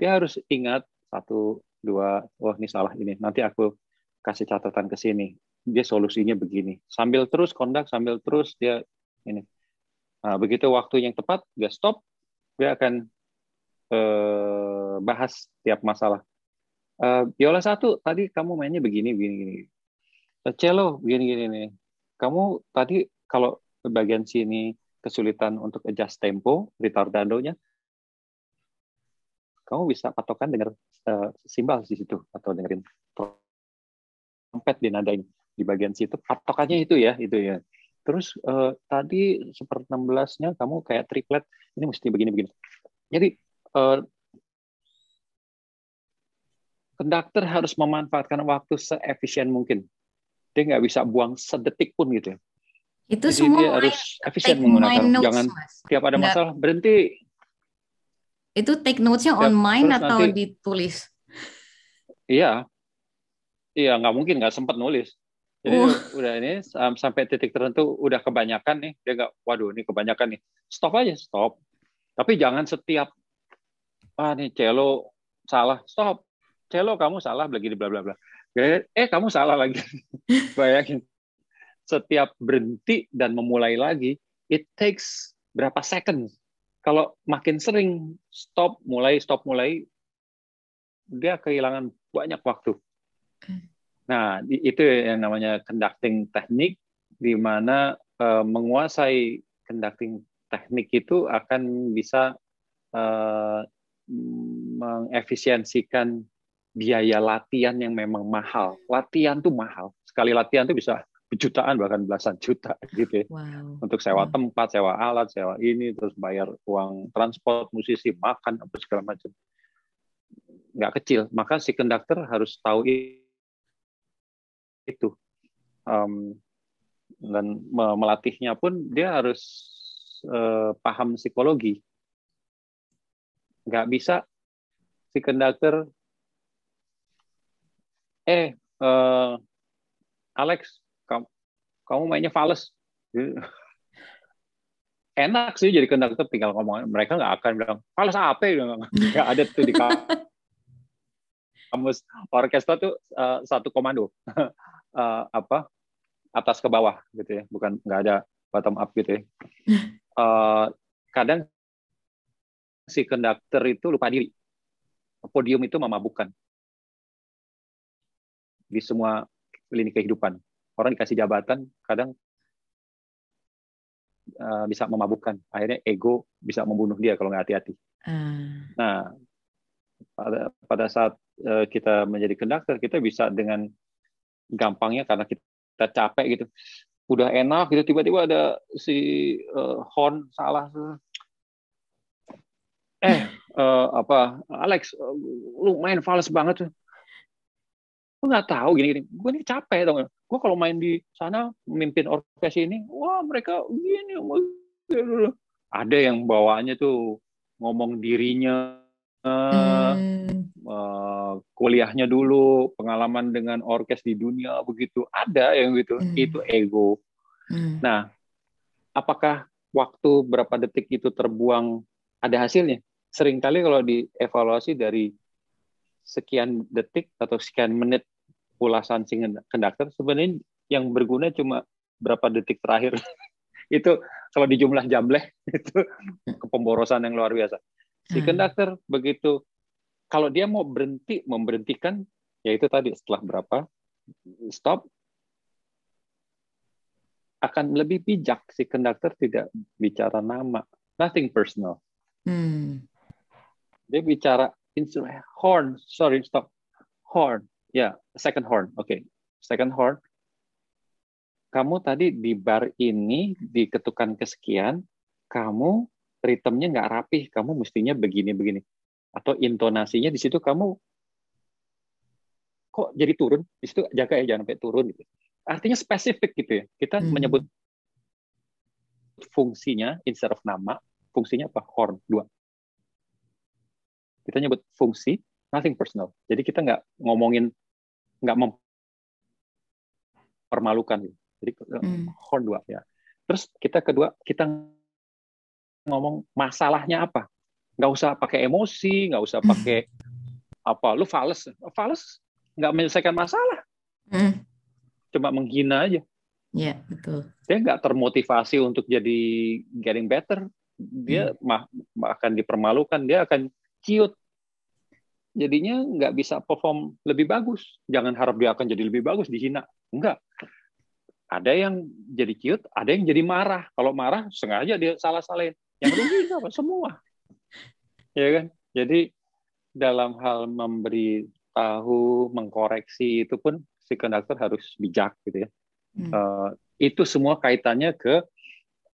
dia harus ingat satu dua, oh ini salah ini. Nanti aku kasih catatan ke sini. Dia solusinya begini. Sambil terus kondak, sambil terus dia ini. Nah, begitu waktu yang tepat, dia stop, dia akan uh, bahas tiap masalah. Uh, biola satu tadi kamu mainnya begini, begini, begini cello gini-gini nih. Kamu tadi kalau bagian sini kesulitan untuk adjust tempo, retardadonya, kamu bisa patokan dengar uh, simbal di situ atau dengerin trompet di nadanya di bagian situ patokannya itu ya itu ya terus uh, tadi seper 16-nya kamu kayak triplet ini mesti begini begini jadi uh, konduktor harus memanfaatkan waktu seefisien mungkin dia nggak bisa buang sedetik pun gitu. Itu Jadi semua dia harus efisien menggunakan. Notes, Jangan mas. tiap ada masalah berhenti. Itu take notes-nya on mind atau nanti, ditulis? Iya, iya nggak mungkin nggak sempat nulis. Jadi uh. udah ini sampai titik tertentu udah kebanyakan nih dia nggak, waduh ini kebanyakan nih. Stop aja, stop. Tapi jangan setiap ah nih celo salah, stop. Celo kamu salah begini bla bla bla eh kamu salah lagi bayangin setiap berhenti dan memulai lagi it takes berapa second kalau makin sering stop mulai stop mulai dia kehilangan banyak waktu nah itu yang namanya conducting teknik di mana uh, menguasai conducting teknik itu akan bisa uh, mengefisiensikan biaya latihan yang memang mahal. Latihan tuh mahal. Sekali latihan tuh bisa jutaan bahkan belasan juta gitu ya. Wow. Untuk sewa wow. tempat, sewa alat, sewa ini terus bayar uang transport musisi, makan apa segala macam. Nggak kecil. Maka si konduktor harus tahu itu. Um, dan melatihnya pun dia harus uh, paham psikologi. Nggak bisa si konduktor eh uh, Alex kamu, kamu mainnya fals enak sih jadi konduktor tinggal ngomong mereka nggak akan bilang fals apa ya nggak ada tuh di kamus orkestra tuh uh, satu komando uh, apa atas ke bawah gitu ya bukan nggak ada bottom up gitu ya uh, kadang si konduktor itu lupa diri podium itu memabukkan di semua lini kehidupan. Orang dikasih jabatan, kadang uh, bisa memabukkan. Akhirnya ego bisa membunuh dia kalau nggak hati-hati. Uh. Nah, pada pada saat uh, kita menjadi konduktor, kita bisa dengan gampangnya karena kita capek gitu. Udah enak gitu tiba-tiba ada si uh, horn salah. Eh, uh, apa Alex, lu main fals banget tuh gue nggak tahu gini-gini gue ini capek dong gue kalau main di sana memimpin orkes ini wah mereka gini ada yang bawaannya tuh ngomong dirinya hmm. uh, kuliahnya dulu pengalaman dengan orkes di dunia begitu. Ada yang gitu. Hmm. itu ego. Hmm. nah apakah waktu berapa detik itu terbuang? Ada hasilnya. Seringkali kalau dievaluasi dari sekian detik atau sekian menit ulasan si konduktor sebenarnya yang berguna cuma berapa detik terakhir. Itu kalau di jumlah jambleh itu kepemborosan yang luar biasa si konduktor hmm. begitu kalau dia mau berhenti memberhentikan ya itu tadi setelah berapa stop akan lebih bijak si konduktor tidak bicara nama nothing personal hmm. dia bicara instrument horn sorry stop horn ya yeah, second horn oke okay. second horn kamu tadi di bar ini diketukan kesekian kamu ritmenya nggak rapih kamu mestinya begini begini atau intonasinya di situ kamu kok jadi turun di situ jaga ya jangan sampai turun gitu artinya spesifik gitu ya kita hmm. menyebut fungsinya instead of nama fungsinya apa horn dua kita nyebut fungsi nothing personal. Jadi kita nggak ngomongin nggak mempermalukan. Gitu. Jadi hmm. horn dua ya. Terus kita kedua kita ngomong masalahnya apa? Nggak usah pakai emosi, nggak usah pakai apa. Lu fals, fals nggak menyelesaikan masalah. Hmm. Cuma menghina aja. Iya, yeah, betul. Dia nggak termotivasi untuk jadi getting better. Dia hmm. mah, akan dipermalukan, dia akan ciut jadinya nggak bisa perform lebih bagus. Jangan harap dia akan jadi lebih bagus dihina. Enggak. Ada yang jadi cute, ada yang jadi marah. Kalau marah sengaja dia salah-salahin. Yang rugi apa? Semua. Ya kan? Jadi dalam hal memberi tahu, mengkoreksi itu pun si konduktor harus bijak gitu ya. Hmm. Uh, itu semua kaitannya ke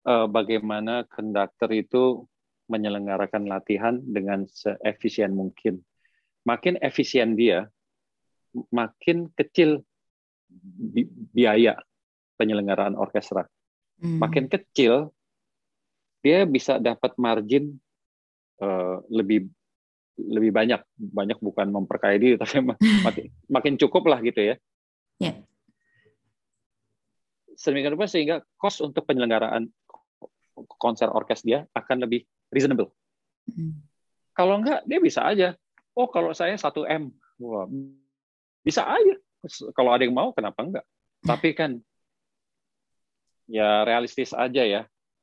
uh, bagaimana konduktor itu menyelenggarakan latihan dengan seefisien mungkin makin efisien dia, makin kecil biaya penyelenggaraan orkestra. Hmm. Makin kecil, dia bisa dapat margin uh, lebih lebih banyak, banyak bukan memperkaya diri, tapi makin, makin cukup lah gitu ya. Yeah. Sedemikian rupa sehingga cost untuk penyelenggaraan konser orkes dia akan lebih reasonable. Hmm. Kalau enggak, dia bisa aja oh kalau saya 1 M, Wah, bisa aja. Kalau ada yang mau, kenapa enggak? Tapi kan ya realistis aja ya.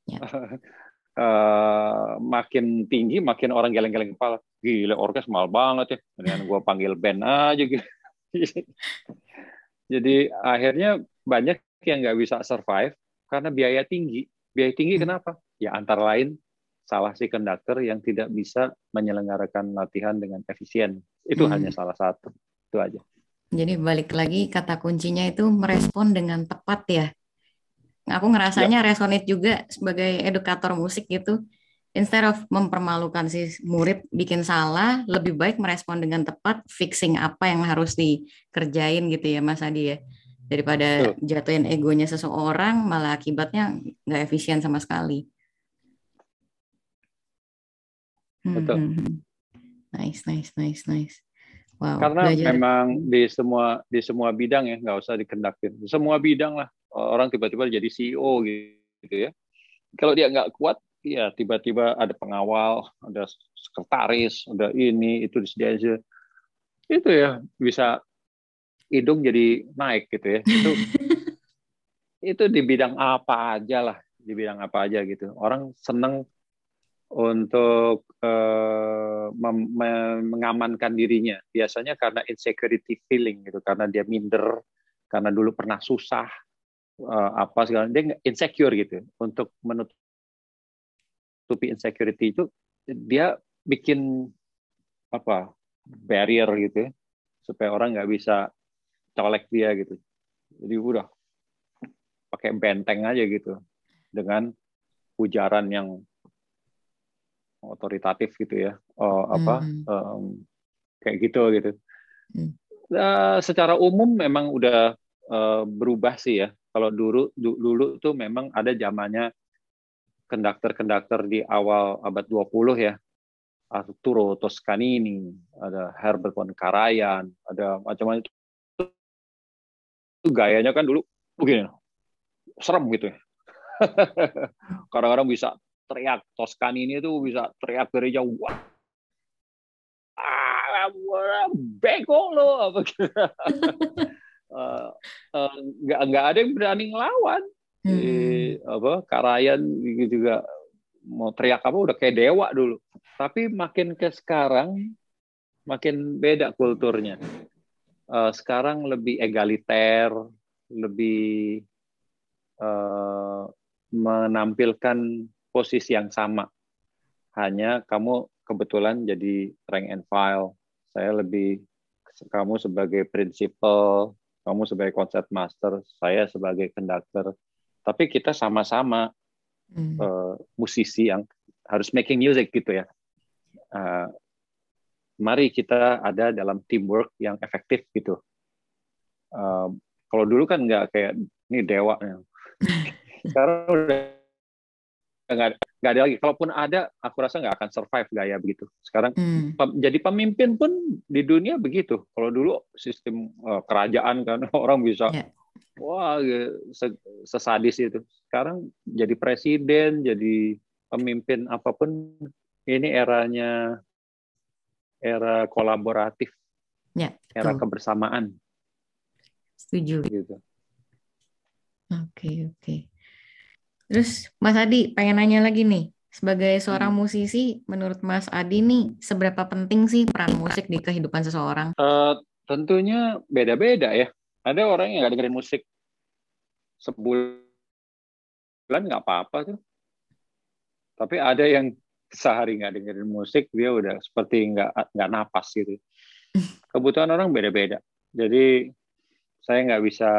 ya. uh, makin tinggi, makin orang geleng-geleng kepala. Gila, orkes mahal banget ya. Dengan gue panggil band aja gitu. Jadi akhirnya banyak yang nggak bisa survive karena biaya tinggi. Biaya tinggi hmm. kenapa? Ya antara lain salah si konduktor yang tidak bisa menyelenggarakan latihan dengan efisien. Itu hmm. hanya salah satu. Itu aja. Jadi balik lagi kata kuncinya itu merespon dengan tepat ya. Aku ngerasanya ya. resonate juga sebagai edukator musik gitu. Instead of mempermalukan si murid bikin salah, lebih baik merespon dengan tepat, fixing apa yang harus dikerjain gitu ya Mas Adi ya. Daripada Tuh. jatuhin egonya seseorang, malah akibatnya nggak efisien sama sekali. Betul. Hmm, hmm, hmm. Nice, nice, nice, nice. Wow. Karena belajar. memang di semua di semua bidang ya nggak usah dikendakin. Semua bidang lah orang tiba-tiba jadi CEO gitu ya. Kalau dia nggak kuat, ya tiba-tiba ada pengawal, ada sekretaris, ada ini itu disediain itu ya bisa hidung jadi naik gitu ya. Itu itu di bidang apa aja lah, di bidang apa aja gitu. Orang seneng untuk uh, mengamankan dirinya. Biasanya karena insecurity feeling gitu, karena dia minder, karena dulu pernah susah uh, apa segala dia insecure gitu. Untuk menutup tutupi insecurity itu dia bikin apa barrier gitu ya. Supaya orang nggak bisa colek dia gitu. Jadi udah pakai benteng aja gitu. Dengan ujaran yang otoritatif gitu ya. Oh, apa hmm. um, kayak gitu gitu. Hmm. uh, secara umum memang udah uh, berubah sih ya kalau dulu dulu tuh memang ada zamannya konduktor-konduktor di awal abad 20 ya. Arturo Toscanini ada Herbert von Karajan ada macam-macam itu gayanya kan dulu begini serem gitu ya. Kadang-kadang bisa teriak Toscanini itu bisa teriak dari jauh wah ah, bego lo apa gitu uh, uh, nggak nggak ada yang berani ngelawan. Hmm. di apa Karayan juga mau teriak apa udah kayak dewa dulu. Tapi makin ke sekarang makin beda kulturnya. Uh, sekarang lebih egaliter lebih uh, menampilkan posisi yang sama. Hanya kamu kebetulan jadi rank and file. Saya lebih kamu sebagai prinsipal kamu sebagai konsep master, saya sebagai konduktor. Tapi kita sama-sama hmm. uh, musisi yang harus making music gitu ya. Uh, mari kita ada dalam teamwork yang efektif gitu. Uh, kalau dulu kan nggak kayak ini dewa. Sekarang udah nggak nggak ada lagi. Kalaupun ada, aku rasa nggak akan survive gaya begitu. Sekarang hmm. jadi pemimpin pun di dunia begitu. Kalau dulu sistem uh, kerajaan kan orang bisa yeah. wah sesadis itu. Sekarang jadi presiden, jadi pemimpin apa pun ini eranya era kolaboratif, yeah, era kebersamaan. Setuju. Gitu. Oke okay, oke. Okay. Terus Mas Adi pengen nanya lagi nih, sebagai seorang hmm. musisi, menurut Mas Adi nih seberapa penting sih peran musik di kehidupan seseorang? Uh, tentunya beda-beda ya. Ada orang yang nggak dengerin musik sebulan nggak apa-apa tuh. Tapi ada yang sehari nggak dengerin musik, dia udah seperti nggak nggak napas gitu. Kebutuhan orang beda-beda. Jadi saya nggak bisa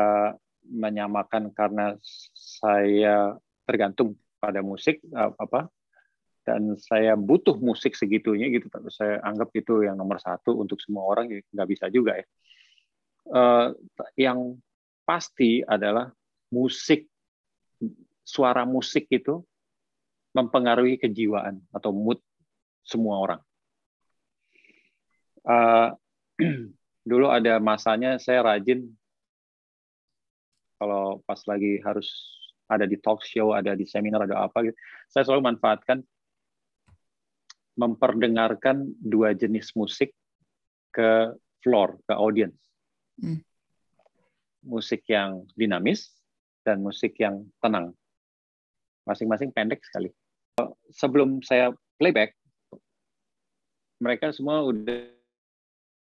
menyamakan karena saya tergantung pada musik apa dan saya butuh musik segitunya gitu tapi saya anggap itu yang nomor satu untuk semua orang ya nggak bisa juga ya. Uh, yang pasti adalah musik suara musik itu mempengaruhi kejiwaan atau mood semua orang. Uh, dulu ada masanya saya rajin kalau pas lagi harus ada di talk show, ada di seminar, ada apa gitu. Saya selalu manfaatkan memperdengarkan dua jenis musik ke floor, ke audience. Hmm. Musik yang dinamis dan musik yang tenang. Masing-masing pendek sekali. Sebelum saya playback, mereka semua udah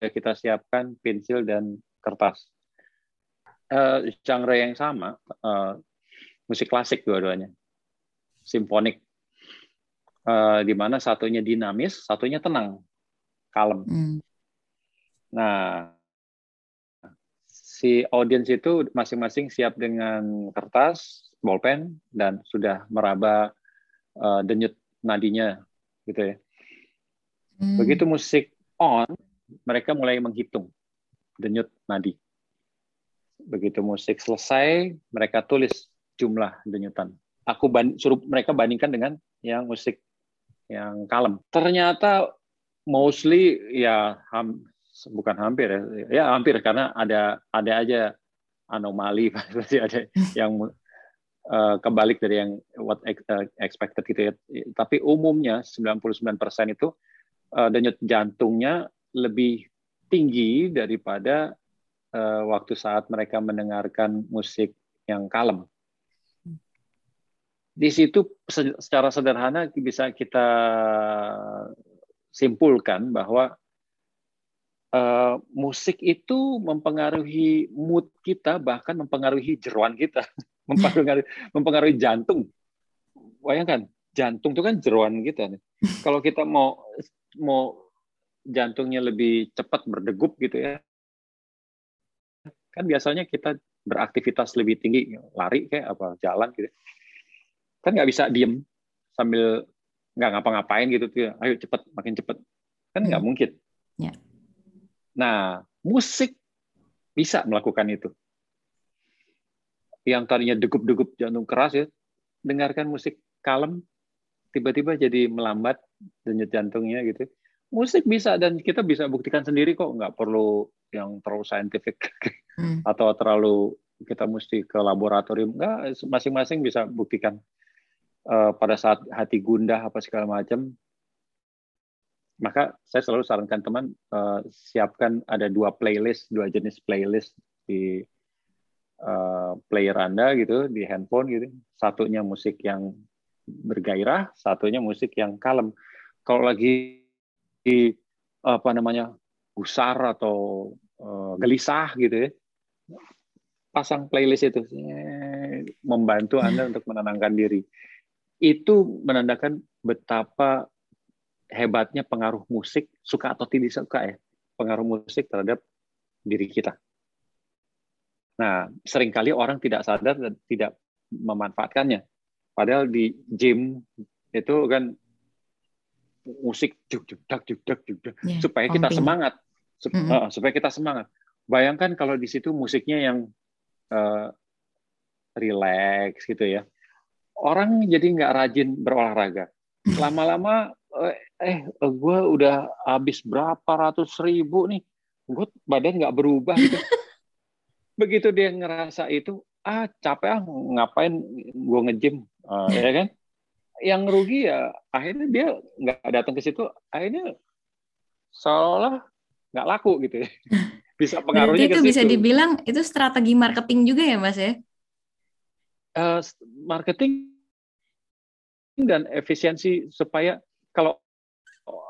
kita siapkan pensil dan kertas. Uh, genre yang sama, uh, musik klasik dua-duanya, simfonik. Uh, di mana satunya dinamis, satunya tenang, kalem. Hmm. Nah, si audiens itu masing-masing siap dengan kertas, bolpen, dan sudah meraba uh, denyut nadinya, gitu ya. Hmm. Begitu musik on, mereka mulai menghitung denyut nadi. Begitu musik selesai, mereka tulis jumlah denyutan. Aku suruh mereka bandingkan dengan yang musik yang kalem. Ternyata mostly ya ham, bukan hampir ya, ya hampir karena ada ada aja anomali pasti ada yang uh, kebalik dari yang what uh, expected gitu ya. Tapi umumnya 99% itu uh, denyut jantungnya lebih tinggi daripada uh, waktu saat mereka mendengarkan musik yang kalem di situ secara sederhana bisa kita simpulkan bahwa uh, musik itu mempengaruhi mood kita bahkan mempengaruhi jeruan kita mempengaruhi mempengaruhi jantung bayangkan jantung itu kan jeroan kita nih. Kalau kita mau mau jantungnya lebih cepat berdegup gitu ya, kan biasanya kita beraktivitas lebih tinggi, lari kayak apa, jalan gitu. Kan nggak bisa diem sambil nggak ngapa-ngapain gitu tuh. Ayo cepet, makin cepet. Kan nggak hmm. mungkin. Ya. Nah, musik bisa melakukan itu. Yang tadinya degup-degup jantung keras ya, dengarkan musik kalem, tiba-tiba jadi melambat denyut jantungnya gitu. Musik bisa dan kita bisa buktikan sendiri kok, nggak perlu yang terlalu saintifik hmm. atau terlalu kita mesti ke laboratorium. Nggak, masing-masing bisa buktikan uh, pada saat hati gundah apa segala macam. Maka saya selalu sarankan teman uh, siapkan ada dua playlist, dua jenis playlist di uh, player Anda gitu di handphone gitu. Satunya musik yang bergairah, satunya musik yang kalem. Kalau lagi di apa namanya gusar atau uh, gelisah gitu ya, pasang playlist itu membantu Anda untuk menenangkan diri. Itu menandakan betapa hebatnya pengaruh musik, suka atau tidak suka ya, pengaruh musik terhadap diri kita. Nah, sering kali orang tidak sadar dan tidak memanfaatkannya. Padahal di gym itu kan musik juk juk dak juk dak juk dak yeah, supaya kita semangat Sup mm -hmm. uh, supaya kita semangat. Bayangkan kalau di situ musiknya yang uh, relax gitu ya. Orang jadi nggak rajin berolahraga. Lama-lama eh, eh gue udah habis berapa ratus ribu nih, gue badan nggak berubah gitu. Begitu dia ngerasa itu, ah capek ah ngapain gue ngejim uh, ya kan yang rugi ya akhirnya dia nggak datang ke situ akhirnya seolah nggak laku gitu ya bisa pengaruhnya Berarti itu bisa dibilang itu strategi marketing juga ya mas ya uh, marketing dan efisiensi supaya kalau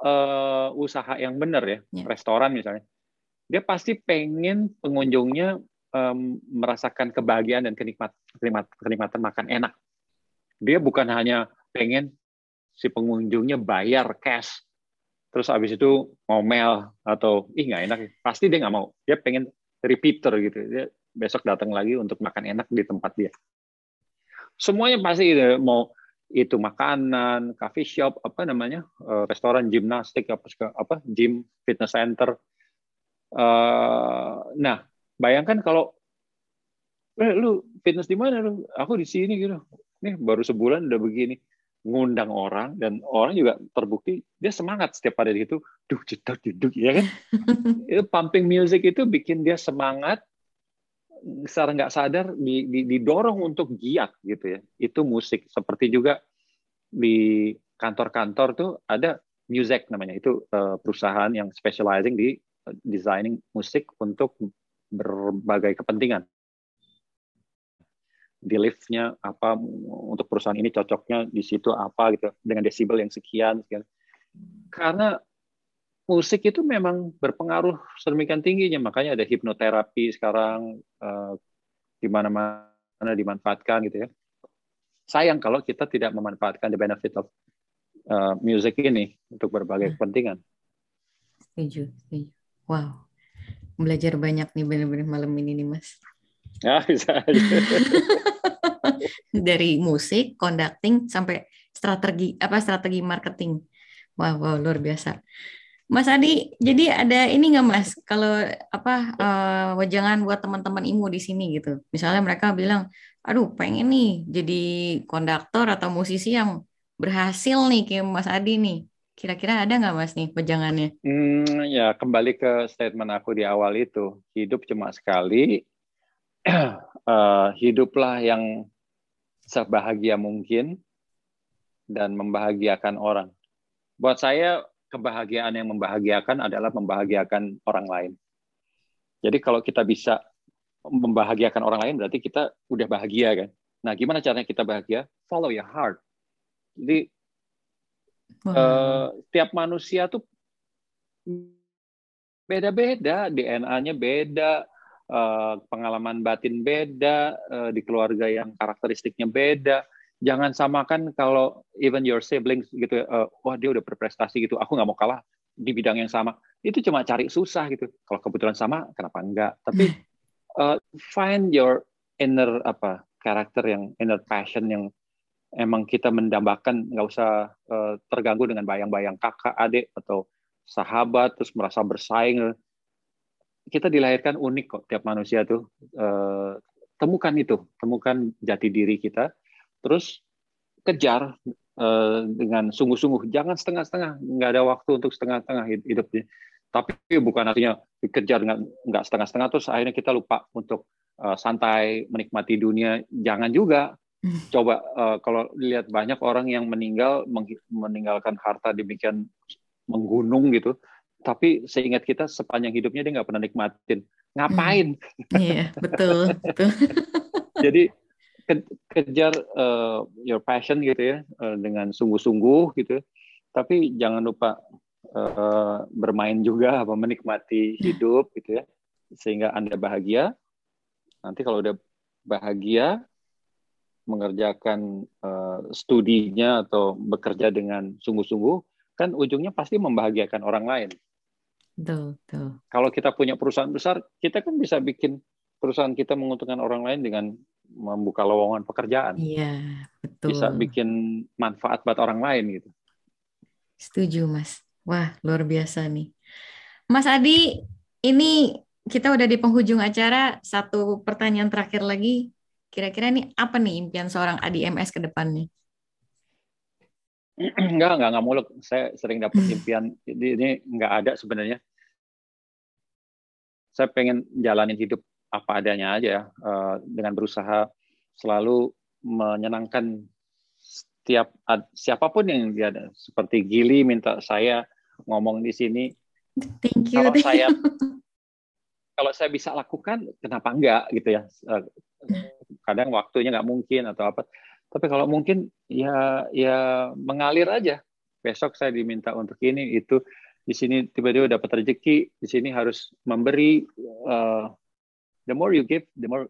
uh, usaha yang benar ya, ya restoran misalnya dia pasti pengen pengunjungnya um, merasakan kebahagiaan dan kenikmat, kenikmat, kenikmatan makan enak dia bukan hanya pengen si pengunjungnya bayar cash, terus habis itu ngomel atau ih nggak enak, pasti dia nggak mau. Dia pengen repeater gitu. Dia besok datang lagi untuk makan enak di tempat dia. Semuanya pasti gitu. mau itu makanan, coffee shop, apa namanya, eh, restoran, gimnastik, apa apa, gym, fitness center. Eh, nah, bayangkan kalau eh, lu fitness di mana lu? Aku di sini gitu nih baru sebulan udah begini ngundang orang dan orang juga terbukti dia semangat setiap pada itu duh jeduk jeduk ya kan itu pumping music itu bikin dia semangat secara nggak sadar didorong untuk giat gitu ya. Itu musik. Seperti juga di kantor-kantor tuh ada music namanya. Itu eh, perusahaan yang specializing di eh, designing musik untuk berbagai kepentingan. Di liftnya apa untuk perusahaan ini cocoknya di situ apa gitu. Dengan desibel yang sekian, sekian. karena musik itu memang berpengaruh sedemikian tingginya. Makanya ada hipnoterapi sekarang uh, di mana-mana dimanfaatkan gitu ya. Sayang kalau kita tidak memanfaatkan the benefit of uh, music ini untuk berbagai hmm. kepentingan. Setuju setuju. Wow. Belajar banyak nih benar-benar malam ini nih mas. Ya, bisa Dari musik, conducting sampai strategi apa strategi marketing. Wow, wow luar biasa. Mas Adi, jadi ada ini nggak Mas? Kalau apa uh, wajangan buat teman-teman IMU di sini gitu. Misalnya mereka bilang, aduh pengen nih jadi konduktor atau musisi yang berhasil nih kayak Mas Adi nih. Kira-kira ada nggak Mas nih wajangannya? Hmm, ya kembali ke statement aku di awal itu, hidup cuma sekali, uh, hiduplah yang sebahagia mungkin dan membahagiakan orang. Buat saya kebahagiaan yang membahagiakan adalah membahagiakan orang lain. Jadi kalau kita bisa membahagiakan orang lain berarti kita udah bahagia kan. Nah, gimana caranya kita bahagia? Follow your heart. Jadi wow. uh, tiap manusia tuh beda-beda, DNA-nya beda, Eh, pengalaman batin beda, uh, di keluarga yang karakteristiknya beda. Jangan samakan kalau even your siblings gitu uh, wah dia udah berprestasi gitu aku nggak mau kalah di bidang yang sama. Itu cuma cari susah gitu. Kalau kebetulan sama kenapa enggak? Tapi uh, find your inner apa karakter yang inner passion yang emang kita mendambakan. Nggak usah uh, terganggu dengan bayang-bayang kakak adik atau sahabat terus merasa bersaing. Kita dilahirkan unik kok tiap manusia tuh uh, temukan itu temukan jati diri kita terus kejar uh, dengan sungguh-sungguh. Jangan setengah-setengah nggak ada waktu untuk setengah-setengah hidupnya. Tapi bukan artinya dikejar nggak setengah-setengah terus akhirnya kita lupa untuk uh, santai menikmati dunia. Jangan juga. Hmm. coba uh, kalau lihat banyak orang yang meninggal meninggalkan harta demikian menggunung gitu tapi seingat kita sepanjang hidupnya dia nggak pernah nikmatin. Ngapain? Iya betul betul. Jadi kejar uh, your passion gitu ya uh, dengan sungguh-sungguh gitu. Tapi jangan lupa uh, bermain juga apa menikmati hidup gitu ya sehingga anda bahagia. Nanti kalau udah bahagia mengerjakan uh, studinya atau bekerja dengan sungguh-sungguh kan ujungnya pasti membahagiakan orang lain. Betul, betul. kalau kita punya perusahaan besar kita kan bisa bikin perusahaan kita menguntungkan orang lain dengan membuka lowongan pekerjaan. Iya, betul. Bisa bikin manfaat buat orang lain gitu. Setuju, Mas. Wah, luar biasa nih. Mas Adi, ini kita udah di penghujung acara. Satu pertanyaan terakhir lagi. Kira-kira nih apa nih impian seorang Adi MS ke depannya? enggak, enggak, enggak muluk. Saya sering dapat impian. Ini, ini enggak ada sebenarnya. Saya pengen jalanin hidup apa adanya aja ya uh, dengan berusaha selalu menyenangkan setiap siapa pun yang dia ada. Seperti Gili minta saya ngomong di sini Thank you. kalau saya kalau saya bisa lakukan kenapa enggak? Gitu ya. Eh, kadang waktunya nggak mungkin atau apa. Tapi kalau mungkin ya ya mengalir aja. Besok saya diminta untuk ini itu. Di sini tiba-tiba dapat rezeki di sini harus memberi uh, the more you give, the more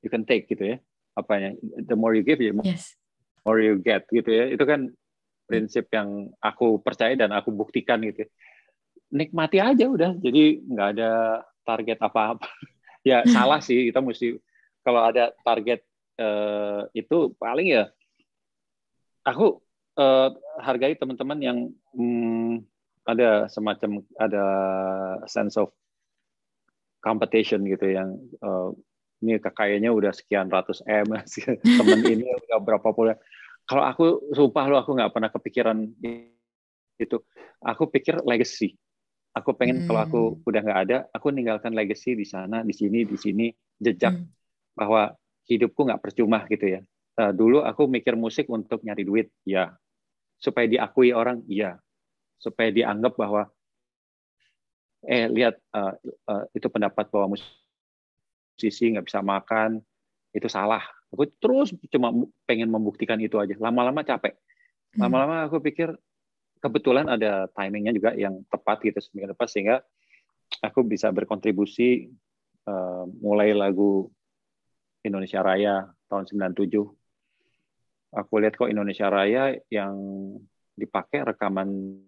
you can take gitu ya. Apanya? The more you give, the more, yes. more you get gitu ya. Itu kan prinsip yang aku percaya dan aku buktikan gitu. Ya. Nikmati aja udah. Jadi nggak ada target apa-apa. ya salah sih kita mesti kalau ada target uh, itu paling ya aku uh, hargai teman-teman yang hmm, ada semacam ada sense of competition gitu yang uh, ini kekayanya udah sekian ratus m temen ini udah berapa puluh kalau aku sumpah lo aku nggak pernah kepikiran itu aku pikir legacy aku pengen hmm. kalau aku hmm. udah nggak ada aku ninggalkan legacy di sana di sini di sini jejak hmm. bahwa hidupku nggak percuma gitu ya uh, dulu aku mikir musik untuk nyari duit ya supaya diakui orang iya supaya dianggap bahwa eh lihat uh, uh, itu pendapat bahwa musisi nggak bisa makan itu salah. Aku terus cuma pengen membuktikan itu aja. Lama-lama capek. Hmm. lama-lama aku pikir kebetulan ada timingnya juga yang tepat gitu seminggu depan sehingga aku bisa berkontribusi uh, mulai lagu Indonesia Raya tahun 97 aku lihat kok Indonesia Raya yang dipakai rekaman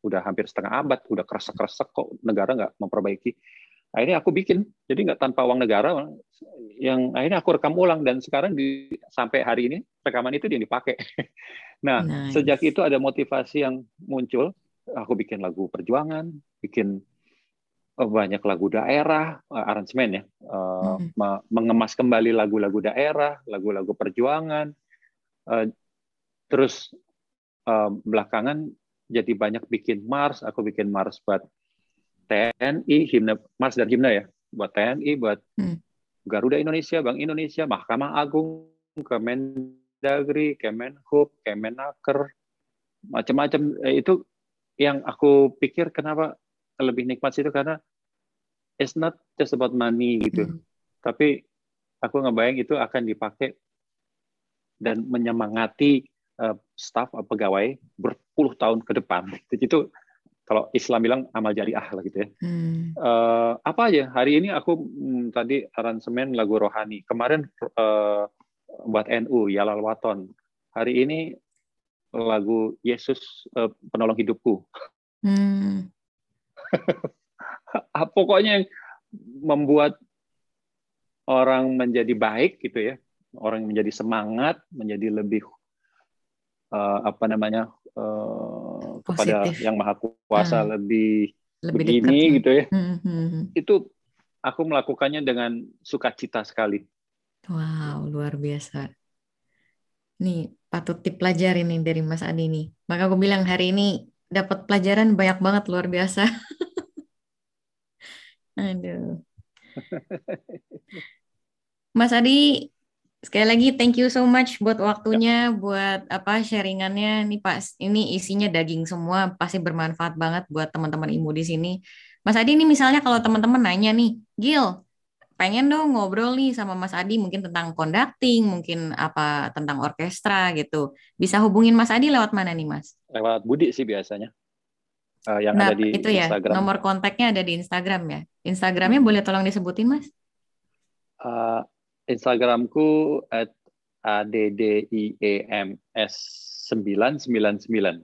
udah hampir setengah abad, udah kresek-kresek kok negara nggak memperbaiki. Akhirnya aku bikin, jadi nggak tanpa uang negara, yang akhirnya aku rekam ulang dan sekarang di sampai hari ini rekaman itu dia dipakai. Nah, nice. sejak itu ada motivasi yang muncul, aku bikin lagu perjuangan, bikin oh, banyak lagu daerah, uh, aransemen ya, uh, hmm. mengemas kembali lagu-lagu daerah, lagu-lagu perjuangan, terus belakangan jadi banyak bikin Mars, aku bikin Mars buat TNI, himne Mars dan himne ya, buat TNI, buat hmm. Garuda Indonesia, Bank Indonesia, Mahkamah Agung, Kemendagri, Kemenhub, Kemenaker, macam-macam eh, itu yang aku pikir kenapa lebih nikmat itu karena it's not just about money gitu, hmm. tapi aku ngebayang itu akan dipakai dan menyemangati staff uh, pegawai berpuluh tahun ke depan. Itu kalau Islam bilang amal jariah lah gitu ya. Hmm. Uh, apa aja hari ini aku hmm, tadi aransemen lagu rohani. Kemarin uh, buat NU Yalal Waton. Hari ini lagu Yesus uh, penolong hidupku. Hmm. Pokoknya yang membuat orang menjadi baik gitu ya, orang menjadi semangat, menjadi lebih uh, apa namanya uh, kepada yang maha kuasa hmm. lebih, lebih begini dekat. gitu ya. Hmm, hmm, hmm. Itu aku melakukannya dengan sukacita sekali. Wow, luar biasa. Nih, patut dipelajari nih dari Mas Adi nih. Maka aku bilang hari ini dapat pelajaran banyak banget luar biasa. Aduh. Mas Adi, sekali lagi thank you so much buat waktunya, ya. buat apa sharingannya. Nih Pak, ini isinya daging semua, pasti bermanfaat banget buat teman-teman imu di sini. Mas Adi ini misalnya kalau teman-teman nanya nih, Gil, pengen dong ngobrol nih sama Mas Adi mungkin tentang conducting, mungkin apa tentang orkestra gitu. Bisa hubungin Mas Adi lewat mana nih Mas? Lewat Budi sih biasanya. Uh, yang nah, ada di itu ya, Instagram. nomor kontaknya ada di Instagram ya. Instagramnya hmm. boleh tolong disebutin Mas? Uh, Instagramku at addiems 999.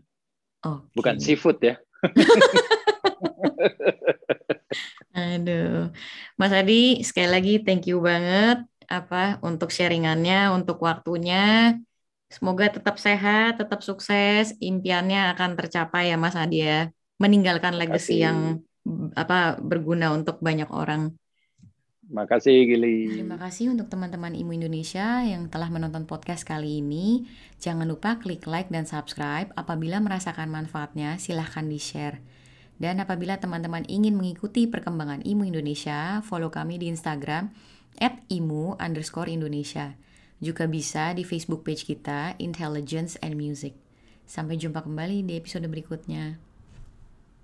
Oh, Bukan seafood ya. Aduh, Mas Adi sekali lagi thank you banget apa untuk sharingannya, untuk waktunya. Semoga tetap sehat, tetap sukses, impiannya akan tercapai ya Mas Adi ya. Meninggalkan legacy yang apa berguna untuk banyak orang. Makasih Gili. Terima kasih untuk teman-teman Imu Indonesia yang telah menonton podcast kali ini. Jangan lupa klik like dan subscribe. Apabila merasakan manfaatnya, silahkan di-share. Dan apabila teman-teman ingin mengikuti perkembangan IMU Indonesia, follow kami di Instagram at IMU underscore Indonesia. Juga bisa di Facebook page kita, Intelligence and Music. Sampai jumpa kembali di episode berikutnya.